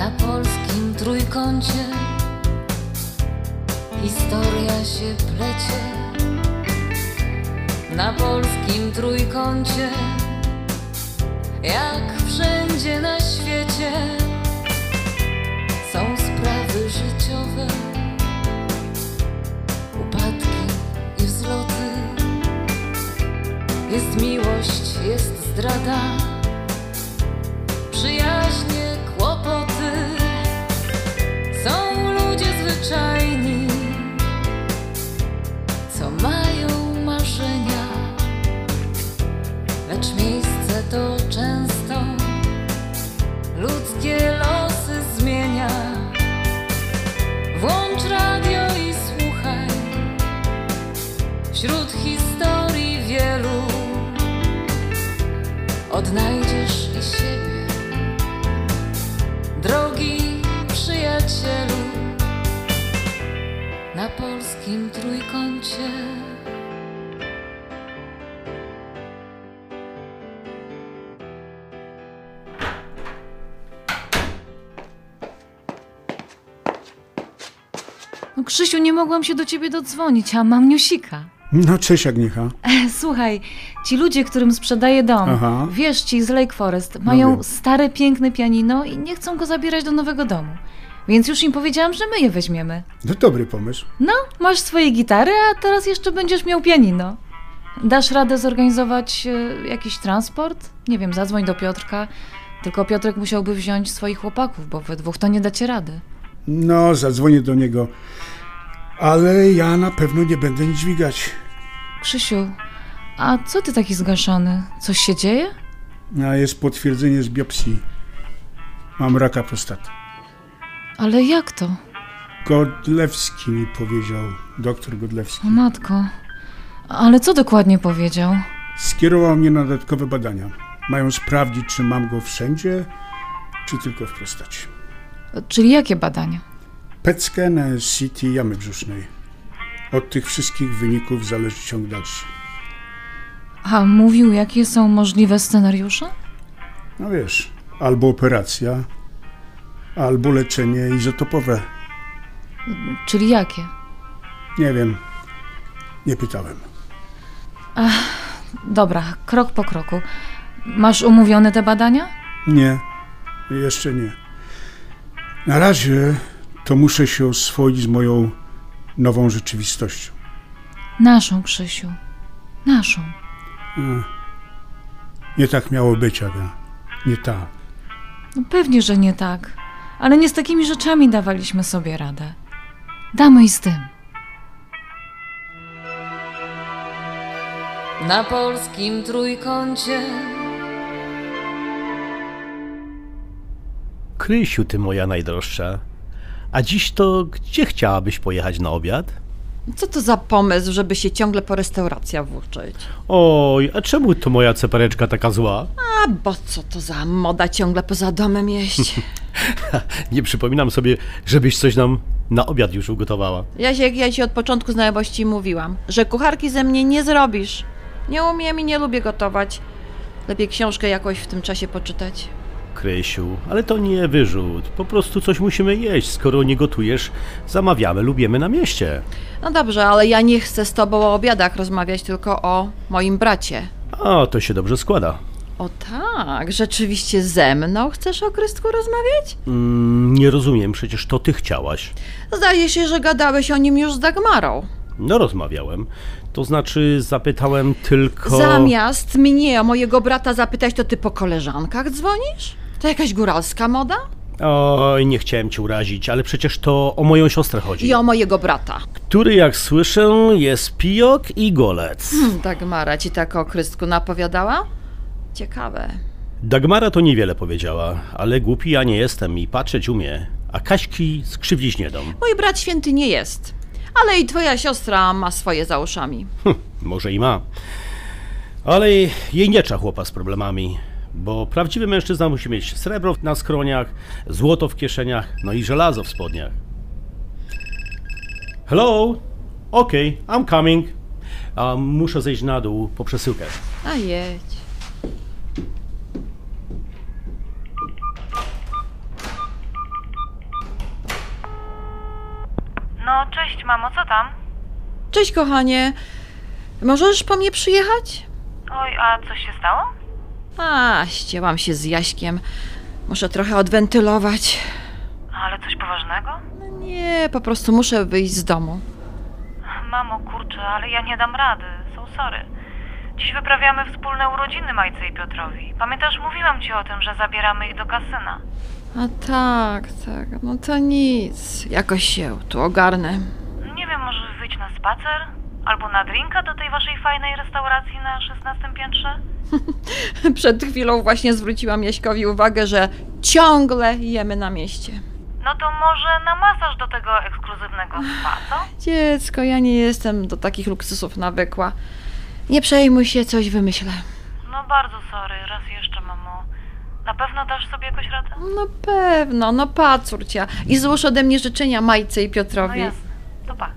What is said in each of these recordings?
Na polskim trójkącie historia się plecie. Na polskim trójkącie, jak wszędzie na świecie, są sprawy życiowe, upadki i wzloty. Jest miłość, jest zdrada, przyjaźnie, zwyczajni, co mają marzenia, lecz miejsce to często ludzkie losy zmienia. Włącz radio i słuchaj wśród historii wielu. Odnajdziesz na polskim trójkącie. No, Krzysiu, nie mogłam się do ciebie dodzwonić, a mam niusika. No cześć Agniecha. Słuchaj, ci ludzie, którym sprzedaję dom, Aha. wiesz, ci z Lake Forest, mają wiem. stare, piękne pianino i nie chcą go zabierać do nowego domu. Więc już im powiedziałam, że my je weźmiemy. To dobry pomysł. No, masz swoje gitary, a teraz jeszcze będziesz miał pianino. Dasz radę zorganizować e, jakiś transport? Nie wiem, zadzwoń do Piotrka. Tylko Piotrek musiałby wziąć swoich chłopaków, bo we dwóch to nie dacie rady. No, zadzwonię do niego. Ale ja na pewno nie będę nic dźwigać. Krzysiu, a co ty taki zgaszony? Coś się dzieje? A jest potwierdzenie z biopsji. Mam raka prostaty. Ale jak to? Godlewski mi powiedział, doktor Godlewski. O matko. Ale co dokładnie powiedział? Skierował mnie na dodatkowe badania. Mają sprawdzić, czy mam go wszędzie, czy tylko w prostacie. Czyli jakie badania? Scan, e, CT jamy brzusznej. Od tych wszystkich wyników zależy ciąg dalszy. A mówił, jakie są możliwe scenariusze? No wiesz, albo operacja, albo leczenie izotopowe. Czyli jakie? Nie wiem, nie pytałem. Dobra, krok po kroku. Masz umówione te badania? Nie, jeszcze nie. Na razie to muszę się oswoić z moją nową rzeczywistością. Naszą, Krzysiu. Naszą. Nie tak miało być, Aga. Nie tak. No pewnie, że nie tak. Ale nie z takimi rzeczami dawaliśmy sobie radę. Damy i z tym. Na polskim trójkącie. Krysiu, ty moja najdroższa. A dziś to gdzie chciałabyś pojechać na obiad? Co to za pomysł, żeby się ciągle po restauracjach włóczyć? Oj, a czemu to moja cepereczka taka zła? A bo co to za moda ciągle poza domem jeść? Nie przypominam sobie, żebyś coś nam na obiad już ugotowała. Jasiek, ja ci od początku znajomości mówiłam, że kucharki ze mnie nie zrobisz. Nie umiem i nie lubię gotować. Lepiej książkę jakoś w tym czasie poczytać. Krysiu, ale to nie wyrzut. Po prostu coś musimy jeść. Skoro nie gotujesz, zamawiamy, lubimy na mieście. No dobrze, ale ja nie chcę z tobą o obiadach rozmawiać, tylko o moim bracie. A, to się dobrze składa. O tak, rzeczywiście ze mną chcesz o Krystku rozmawiać? Mm, nie rozumiem, przecież to ty chciałaś. Zdaje się, że gadałeś o nim już z Dagmarą. No, rozmawiałem. To znaczy, zapytałem tylko. Zamiast mnie o mojego brata zapytać, to ty po koleżankach dzwonisz? To jakaś góralska moda? Oj, nie chciałem cię urazić, ale przecież to o moją siostrę chodzi. I o mojego brata. Który, jak słyszę, jest pijok i golec. Hmm, Dagmara ci tak o Krystku napowiadała? Ciekawe. Dagmara to niewiele powiedziała, ale głupi ja nie jestem i patrzeć umie. A Kaśki skrzywdzić nie dam. Mój brat święty nie jest. Ale i twoja siostra ma swoje za uszami. Hm, może i ma. Ale jej nie trzeba chłopa z problemami. Bo prawdziwy mężczyzna musi mieć srebro na skroniach, złoto w kieszeniach, no i żelazo w spodniach. Hello? Okej, I'm coming. A muszę zejść na dół po przesyłkę. A jedź. No, cześć mamo, co tam? Cześć, kochanie. Możesz po mnie przyjechać? Oj, a coś się stało? A, ścięłam się z Jaśkiem. Muszę trochę odwentylować. Ale coś poważnego? No nie, po prostu muszę wyjść z domu. Mamo, kurczę, ale ja nie dam rady. Są sorry. Dziś wyprawiamy wspólne urodziny Majce i Piotrowi. Pamiętasz, mówiłam ci o tym, że zabieramy ich do kasyna. A tak, tak. No to nic. Jakoś się tu ogarnę. Nie wiem, może wyjść na spacer? Albo na drinka do tej waszej fajnej restauracji na 16 piętrze? Przed chwilą właśnie zwróciłam Jaśkowi uwagę, że ciągle jemy na mieście. No to może na masaż do tego ekskluzywnego spa, co? Dziecko, ja nie jestem do takich luksusów nawykła. Nie przejmuj się, coś wymyślę. No bardzo sorry, raz jeszcze, mamo. Na pewno dasz sobie jakoś radę? No pewno, no pa, córcia. I złóż ode mnie życzenia Majce i No Piotrowi. jasne. To pa.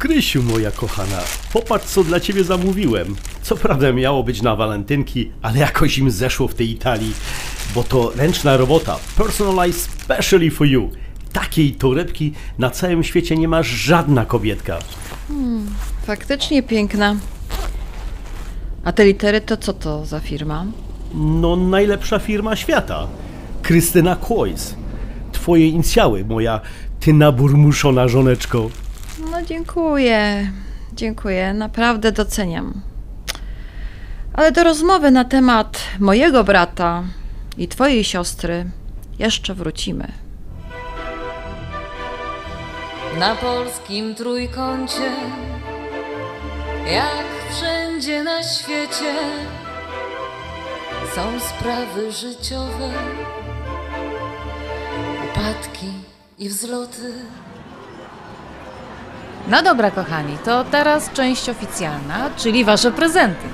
Krysiu, moja kochana, popatrz, co dla ciebie zamówiłem. Co prawda miało być na walentynki, ale jakoś im zeszło w tej Italii, bo to ręczna robota, personalized specially for you. Takiej torebki na całym świecie nie ma żadna kobietka. Faktycznie piękna. A te litery to co to za firma? No, najlepsza firma świata. Krystyna Kłojs. Twoje inicjały, moja ty naburmuszona żoneczko. No dziękuję. Dziękuję, naprawdę doceniam. Ale do rozmowy na temat mojego brata i twojej siostry jeszcze wrócimy. Na polskim trójkącie, jak wszędzie na świecie, są sprawy życiowe, upadki i wzloty. No dobra, kochani, to teraz część oficjalna, czyli wasze prezenty.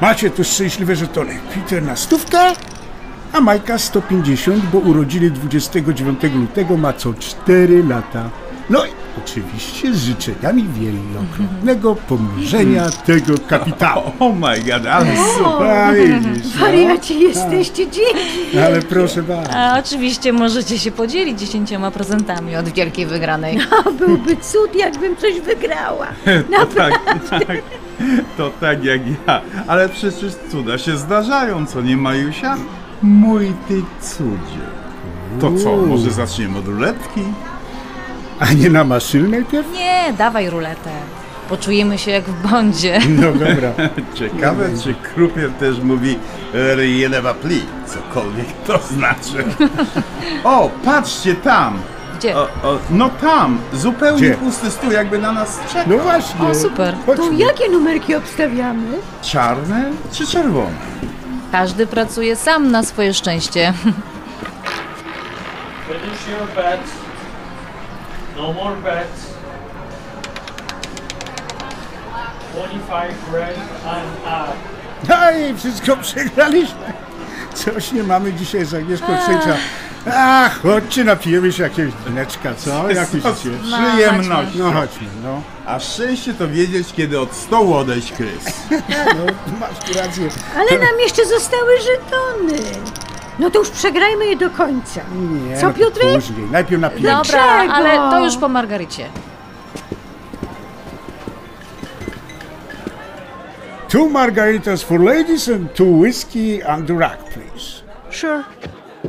Macie tu szczęśliwe żetony. Peter na stówkę, a Majka 150, bo urodziny 29 lutego ma co 4 lata. No i oczywiście z życzeniami wielokrotnego pomnożenia tego kapitału. Oh my god, ale super. A widzisz, no. Wariaci jesteście, dzięki. Ale proszę bardzo. A oczywiście możecie się podzielić dziesięcioma prezentami od wielkiej wygranej. A byłby cud, jakbym coś wygrała. To tak, tak, to tak jak ja. Ale przecież cuda się zdarzają, co nie Majusia? Mój ty cudzie. To co, może zaczniemy od ruletki? A nie na maszyny najpierw? Nie, dawaj ruletę. Poczujemy się jak w Bondzie. No dobra. Ciekawe, czy Krupier też mówi ne va plus, cokolwiek to znaczy. O, patrzcie tam! Gdzie? O, o, no tam, zupełnie Gdzie? pusty stół, jakby na nas czekał. No właśnie. O, super. To Chodźmy. jakie numerki obstawiamy? Czarne czy czerwone? Każdy pracuje sam na swoje szczęście. Finish your bets. No more bets. 25 red and up. No i wszystko przegraliśmy. Coś nie mamy dzisiaj z Agnieszką Trzecia. Ach, chodźcie, napijemy się jakiegoś drineczka, co? Jak Z myślicie? przyjemnością. No chodźmy, no. A szczęście to wiedzieć, kiedy od stołu odejść Krys. no masz tu rację. Ale nam jeszcze zostały żetony. No to już przegrajmy je do końca. Nie, Co, no to Piotrek? Później. Najpierw napijemy się. Dobra, Dlaczego? ale to już po Margarycie. Two margaritas for ladies and two whiskey and the rack, please. Sure.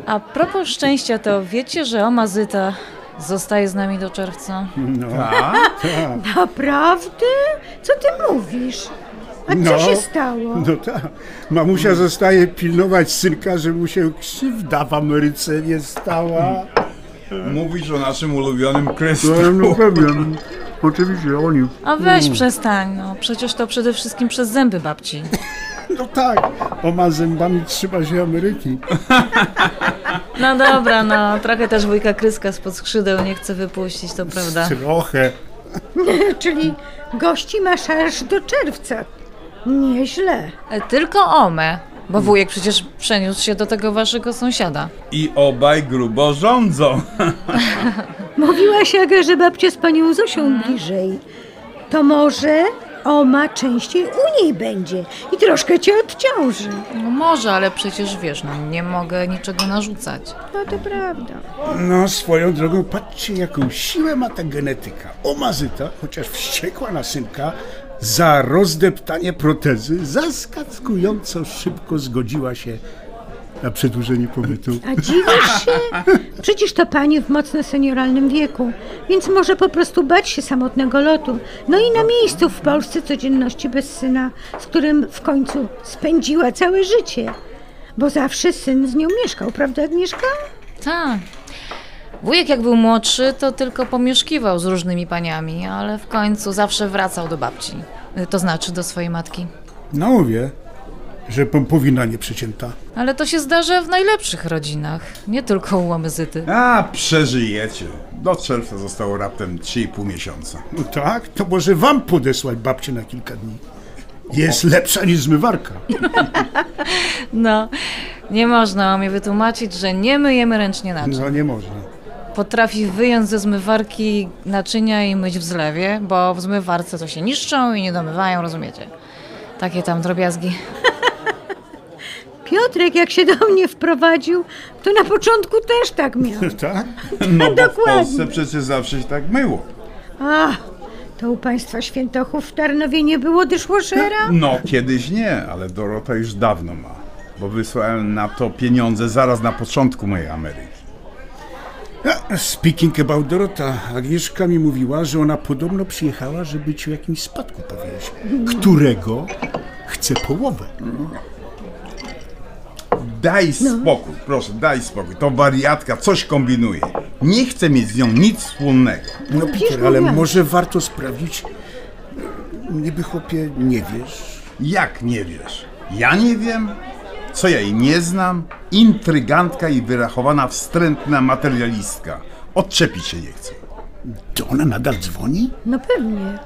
A propos szczęścia, to wiecie, że Omazyta zostaje z nami do czerwca? No, Tak? Naprawdę? Co ty mówisz? A No. co się stało? no tak. Mamusia zostaje pilnować synka, żeby mu się krzywda w Ameryce nie stała. Mówisz o naszym ulubionym Krystu. No, no pewnie. Oczywiście, oni. A weź przestań, no przecież to przede wszystkim przez zęby babci. No tak, oma zębami trzyma się Ameryki. No dobra, no trochę też wujka Kryska spod skrzydeł nie chce wypuścić, to prawda. Trochę. Czyli gości masz aż do czerwca. Nieźle. E, Tylko Omę, bo wujek przecież przeniósł się do tego waszego sąsiada. I obaj grubo rządzą. Mówiłaś, Aga, że babcia z panią Zosią bliżej. To może Oma częściej u niej będzie i troszkę cię odciąży. No może, ale przecież wiesz, no nie mogę niczego narzucać. No to prawda. No, swoją drogą, patrzcie, jaką siłę ma ta genetyka. Omazyta, chociaż wściekła na synka, za rozdeptanie protezy zaskakująco szybko zgodziła się na przedłużenie pobytu. A dziwisz się? Przecież to pani w mocno senioralnym wieku, więc może po prostu bać się samotnego lotu. No i na miejscu w Polsce codzienności bez syna, z którym w końcu spędziła całe życie. Bo zawsze syn z nią mieszkał, prawda Agnieszka? Tak. Wujek jak był młodszy, to tylko pomieszkiwał z różnymi paniami, ale w końcu zawsze wracał do babci. To znaczy do swojej matki. No mówię, że powinna nieprzecięta. Ale to się zdarza w najlepszych rodzinach, nie tylko u łamyzyty. A, przeżyjecie. Do czerwca zostało raptem 3,5 miesiąca. No tak, to może wam podesłać babcię na kilka dni. Jest lepsza niż zmywarka. No, nie można mi wytłumaczyć, że nie myjemy ręcznie naczyń. No nie można. Potrafi wyjąć ze zmywarki naczynia i myć w zlewie, bo w zmywarce to się niszczą i nie domywają, rozumiecie? Takie tam drobiazgi. Piotrek jak się do mnie wprowadził, to na początku też tak miał. Tak? No bo w. Polsce przecież zawsze się tak myło. A, to u państwa świętochów w Tarnowie nie było dyszłoszera? No, kiedyś nie, ale Dorota już dawno ma. Bo wysłałem na to pieniądze zaraz na początku mojej Ameryki. Speaking about Dorota, Agnieszka mi mówiła, że ona podobno przyjechała, żeby ci o jakimś spadku powiedzieć. Którego chce połowę. Daj spokój, proszę, daj spokój. To wariatka coś kombinuje. Nie chcę mieć z nią nic wspólnego. No przecież Peter, ale mówiłam. może warto sprawdzić. Niby chłopie nie wiesz. Jak nie wiesz? Ja nie wiem? Co ja jej nie znam? Intrygantka i wyrachowana wstrętna materialistka. Odczepić się nie chce. To ona nadal dzwoni? No pewnie.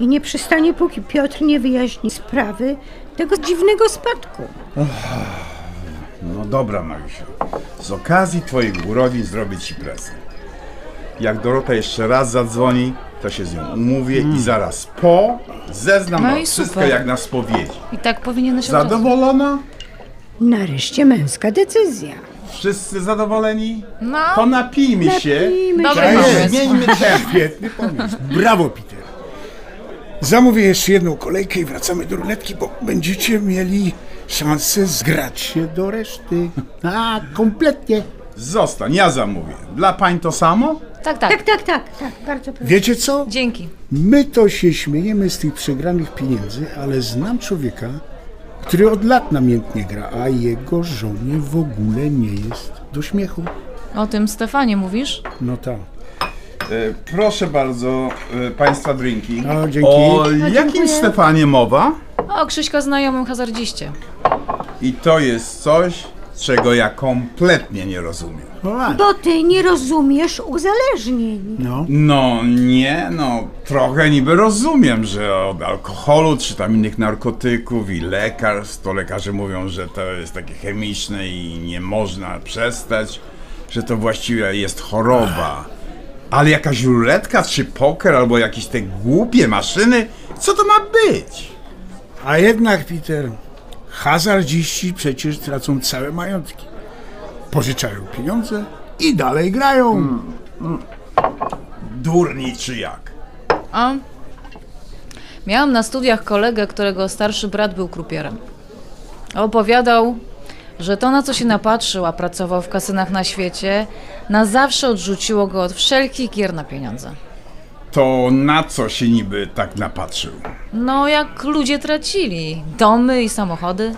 I nie przystanie, póki Piotr nie wyjaśni sprawy tego dziwnego spadku. No dobra, Marysiu. Z okazji twoich urodzin zrobię ci prezent. Jak Dorota jeszcze raz zadzwoni, to się z nią umówię i zaraz po zeznam No wszystko super. jak na spowiedzi. I tak powinieneś. Zadowolona? Nareszcie męska decyzja. Wszyscy zadowoleni? No, To napijmy się. Napijmy Dobry się. pomysł. Zmieńmy temat. Świetny pomysł. Brawo, Peter. Zamówię jeszcze jedną kolejkę i wracamy do ruletki, bo będziecie mieli szansę zgrać się do reszty. A, kompletnie. Zostań, ja zamówię. Dla pań to samo? tak, tak. Tak, tak, tak, tak, bardzo proszę. Wiecie co? Dzięki. My to się śmiejemy z tych przegranych pieniędzy, ale znam człowieka, który od lat namiętnie gra, a jego żonie w ogóle nie jest do śmiechu. O tym Stefanie mówisz? No tak. E, proszę bardzo, e, państwa drinki. O, dzięki. O jakim. Stefanie mowa? O, Krzyśka znajomym hazardziście. I to jest coś, czego ja kompletnie nie rozumiem. O, a, Bo ty nie rozumiesz uzależnień. no. No nie, no trochę niby rozumiem, że od alkoholu czy tam innych narkotyków i lekarstw, to lekarze mówią, że to jest takie chemiczne i nie można przestać, że to właściwie jest choroba. Ale jakaś ruletka czy poker albo jakieś te głupie maszyny, co to ma być? A jednak, Peter, hazardziści przecież tracą całe majątki. Pożyczają pieniądze i dalej grają. Durni czy jak? A? Miałam na studiach kolegę, którego starszy brat był krupierem. Opowiadał, że to, na co się napatrzył, a pracował w kasynach na świecie, na zawsze odrzuciło go od wszelkich gier na pieniądze. To na co się niby tak napatrzył? No, jak ludzie tracili domy i samochody.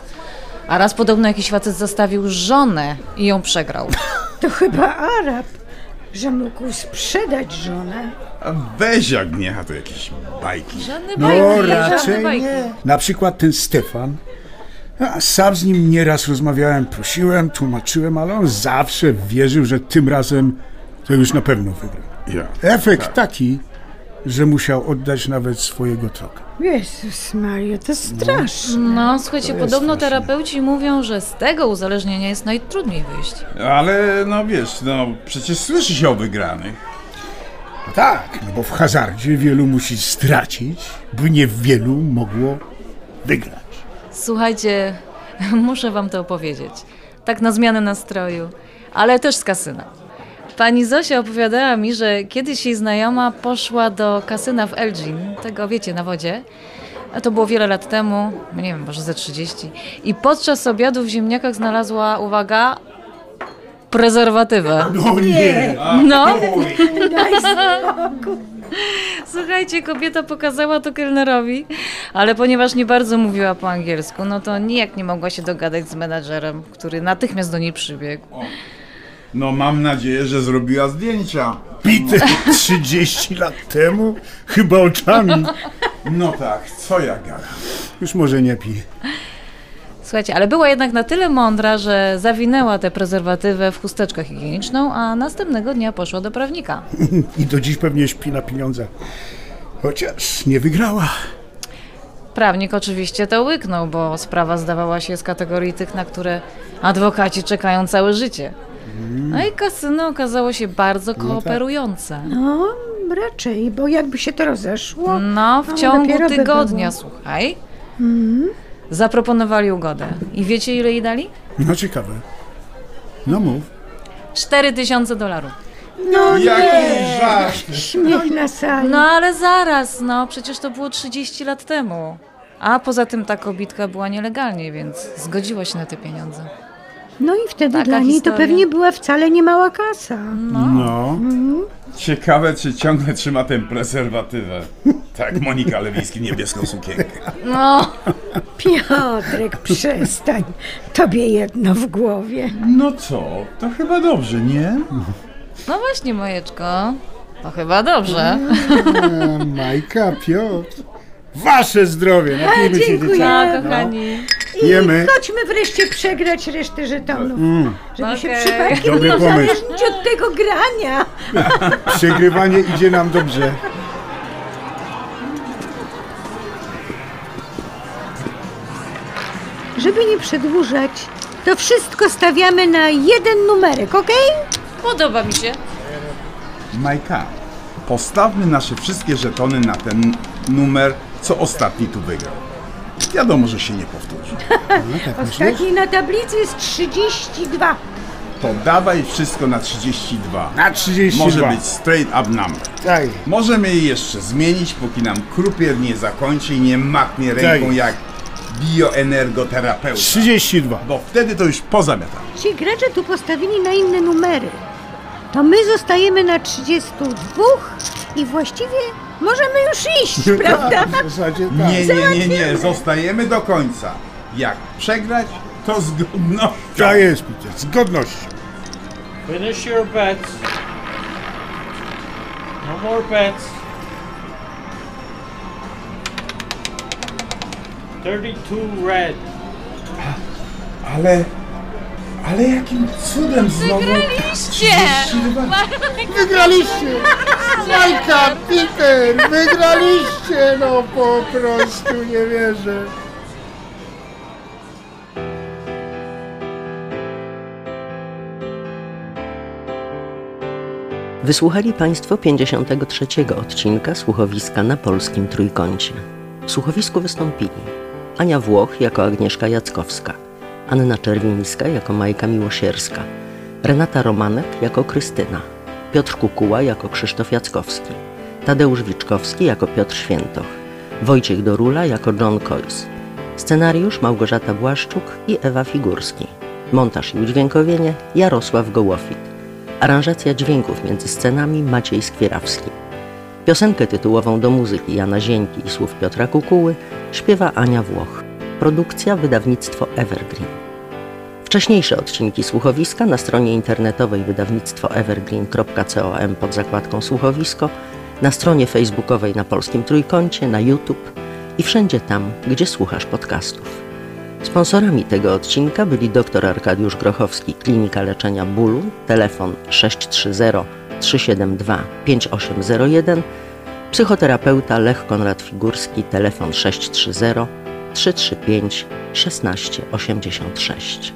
A raz podobno jakiś facet zastawił żonę i ją przegrał. To chyba Arab, że mógł sprzedać żonę. A weź Agniecha, to jakieś bajki. Żadne No bajki, żadne raczej bajki. nie. Na przykład ten Stefan. A sam z nim nieraz rozmawiałem, prosiłem, tłumaczyłem, ale on zawsze wierzył, że tym razem to już na pewno wygra. Ja. Efekt taki, że musiał oddać nawet swojego troka. Jezus Maria, to straszne. No, słuchajcie, jest podobno straszne. terapeuci mówią, że z tego uzależnienia jest najtrudniej wyjść. Ale no wiesz, no przecież słyszy się o wygranych. No tak, no bo w hazardzie wielu musi stracić, by nie wielu mogło wygrać. Słuchajcie, muszę wam to opowiedzieć. Tak na zmianę nastroju, ale też z kasyna. Pani Zosia opowiadała mi, że kiedyś jej znajoma poszła do kasyna w Elgin, tego wiecie, na wodzie. A to było wiele lat temu, nie wiem, może ze 30. I podczas obiadu w ziemniakach znalazła, uwaga, prezerwatywę. No nie! No, Daj spokój. Słuchajcie, kobieta pokazała to kelnerowi, ale ponieważ nie bardzo mówiła po angielsku, no to nijak nie mogła się dogadać z menadżerem, który natychmiast do niej przybiegł. No mam nadzieję, że zrobiła zdjęcia. Peter 30 lat temu? Chyba oczami. No tak, co ja gadam. Już może nie pij. Słuchajcie, ale była jednak na tyle mądra, że zawinęła tę prezerwatywę w chusteczkę higieniczną, a następnego dnia poszła do prawnika. I do dziś pewnie śpi na pieniądze. Chociaż nie wygrała. Prawnik oczywiście to łyknął, bo sprawa zdawała się z kategorii tych, na które adwokaci czekają całe życie. No i kasyno okazało się bardzo kooperujące. No, raczej, bo jakby się to rozeszło. No, w No, ciągu dopiero by tygodnia, było. słuchaj. Zaproponowali ugodę. I wiecie, ile jej dali? No ciekawe. No mów. 4000 dolarów. No Jaki nie, żart. śmiech na sali. No ale zaraz, no przecież to było 30 lat temu. A poza tym ta kobitka była nielegalnie, więc zgodziła się na te pieniądze. No i wtedy Taka dla niej to historia. pewnie była wcale nie mała kasa. No. Ciekawe, czy ciągle trzyma tę prezerwatywę. Tak, Monika Lewiński, niebieską sukienkę. No, Piotrek, przestań. Tobie jedno w głowie. No co, to chyba dobrze, nie? no właśnie, Mojeczko. To chyba dobrze. A, Majka, Piotr. Wasze zdrowie. Napijmy się dziękuję. dzieciaki. No, kochani. I Jemy. chodźmy wreszcie przegrać resztę żetonów. Żeby się Okej. przypadkiem Dobry nie pomysł. uzależnić od tego grania. Przegrywanie idzie nam dobrze. Żeby nie przedłużać, to wszystko stawiamy na jeden numerek, okej? Podoba mi się. Majka, postawmy nasze wszystkie żetony na ten numer, co ostatni tu wygrał. Wiadomo, że się nie powtórzy. No tak myślisz? Ostatni na tablicy jest 32. To dawaj wszystko na 32. Na 32. Może być straight up number. Tak. Możemy je jeszcze zmienić, póki nam krupier nie zakończy i nie machnie ręką Tak. jak bioenergoterapeuta. 32. Bo wtedy to już pozamiatamy. Ci gracze tu postawili na inne numery. To my zostajemy na 32 i właściwie możemy już iść, prawda? Tak, w zasadzie tak. Nie, nie, nie, nie, zostajemy do końca. Jak przegrać, to z godnością. Tak jest, Peter. Z godnością. Finish your bets. No more bets. 32 red. Ale, ale jakim cudem znowu... Wygraliście! Wygraliście! Majka, Peter, wygraliście! No po prostu nie wierzę. Wysłuchali Państwo 53 odcinka słuchowiska na polskim trójkącie. W słuchowisku wystąpili Ania Włoch jako Agnieszka Jackowska, Anna Czerwińska jako Majka Miłosierska, Renata Romanek jako Krystyna, Piotr Kukuła jako Krzysztof Jackowski, Tadeusz Wiczkowski jako Piotr Świętoch, Wojciech Dorula jako John Coyce, scenariusz Małgorzata Błaszczuk i Ewa Figurski, montaż i udźwiękowienie Jarosław Gołofit, aranżacja dźwięków między scenami Maciej Skwierawski. Piosenkę tytułową do muzyki Jana Zieńki i słów Piotra Kukuły śpiewa Ania Włoch. Produkcja wydawnictwo Evergreen. Wcześniejsze odcinki słuchowiska na stronie internetowej wydawnictwo evergreen.com pod zakładką słuchowisko, na stronie facebookowej na Polskim Trójkącie, na YouTube i wszędzie tam, gdzie słuchasz podcastów. Sponsorami tego odcinka byli dr Arkadiusz Grochowski, Klinika Leczenia Bólu, telefon 630 372 5801, psychoterapeuta Lech Konrad Figurski, telefon 630 335 1686.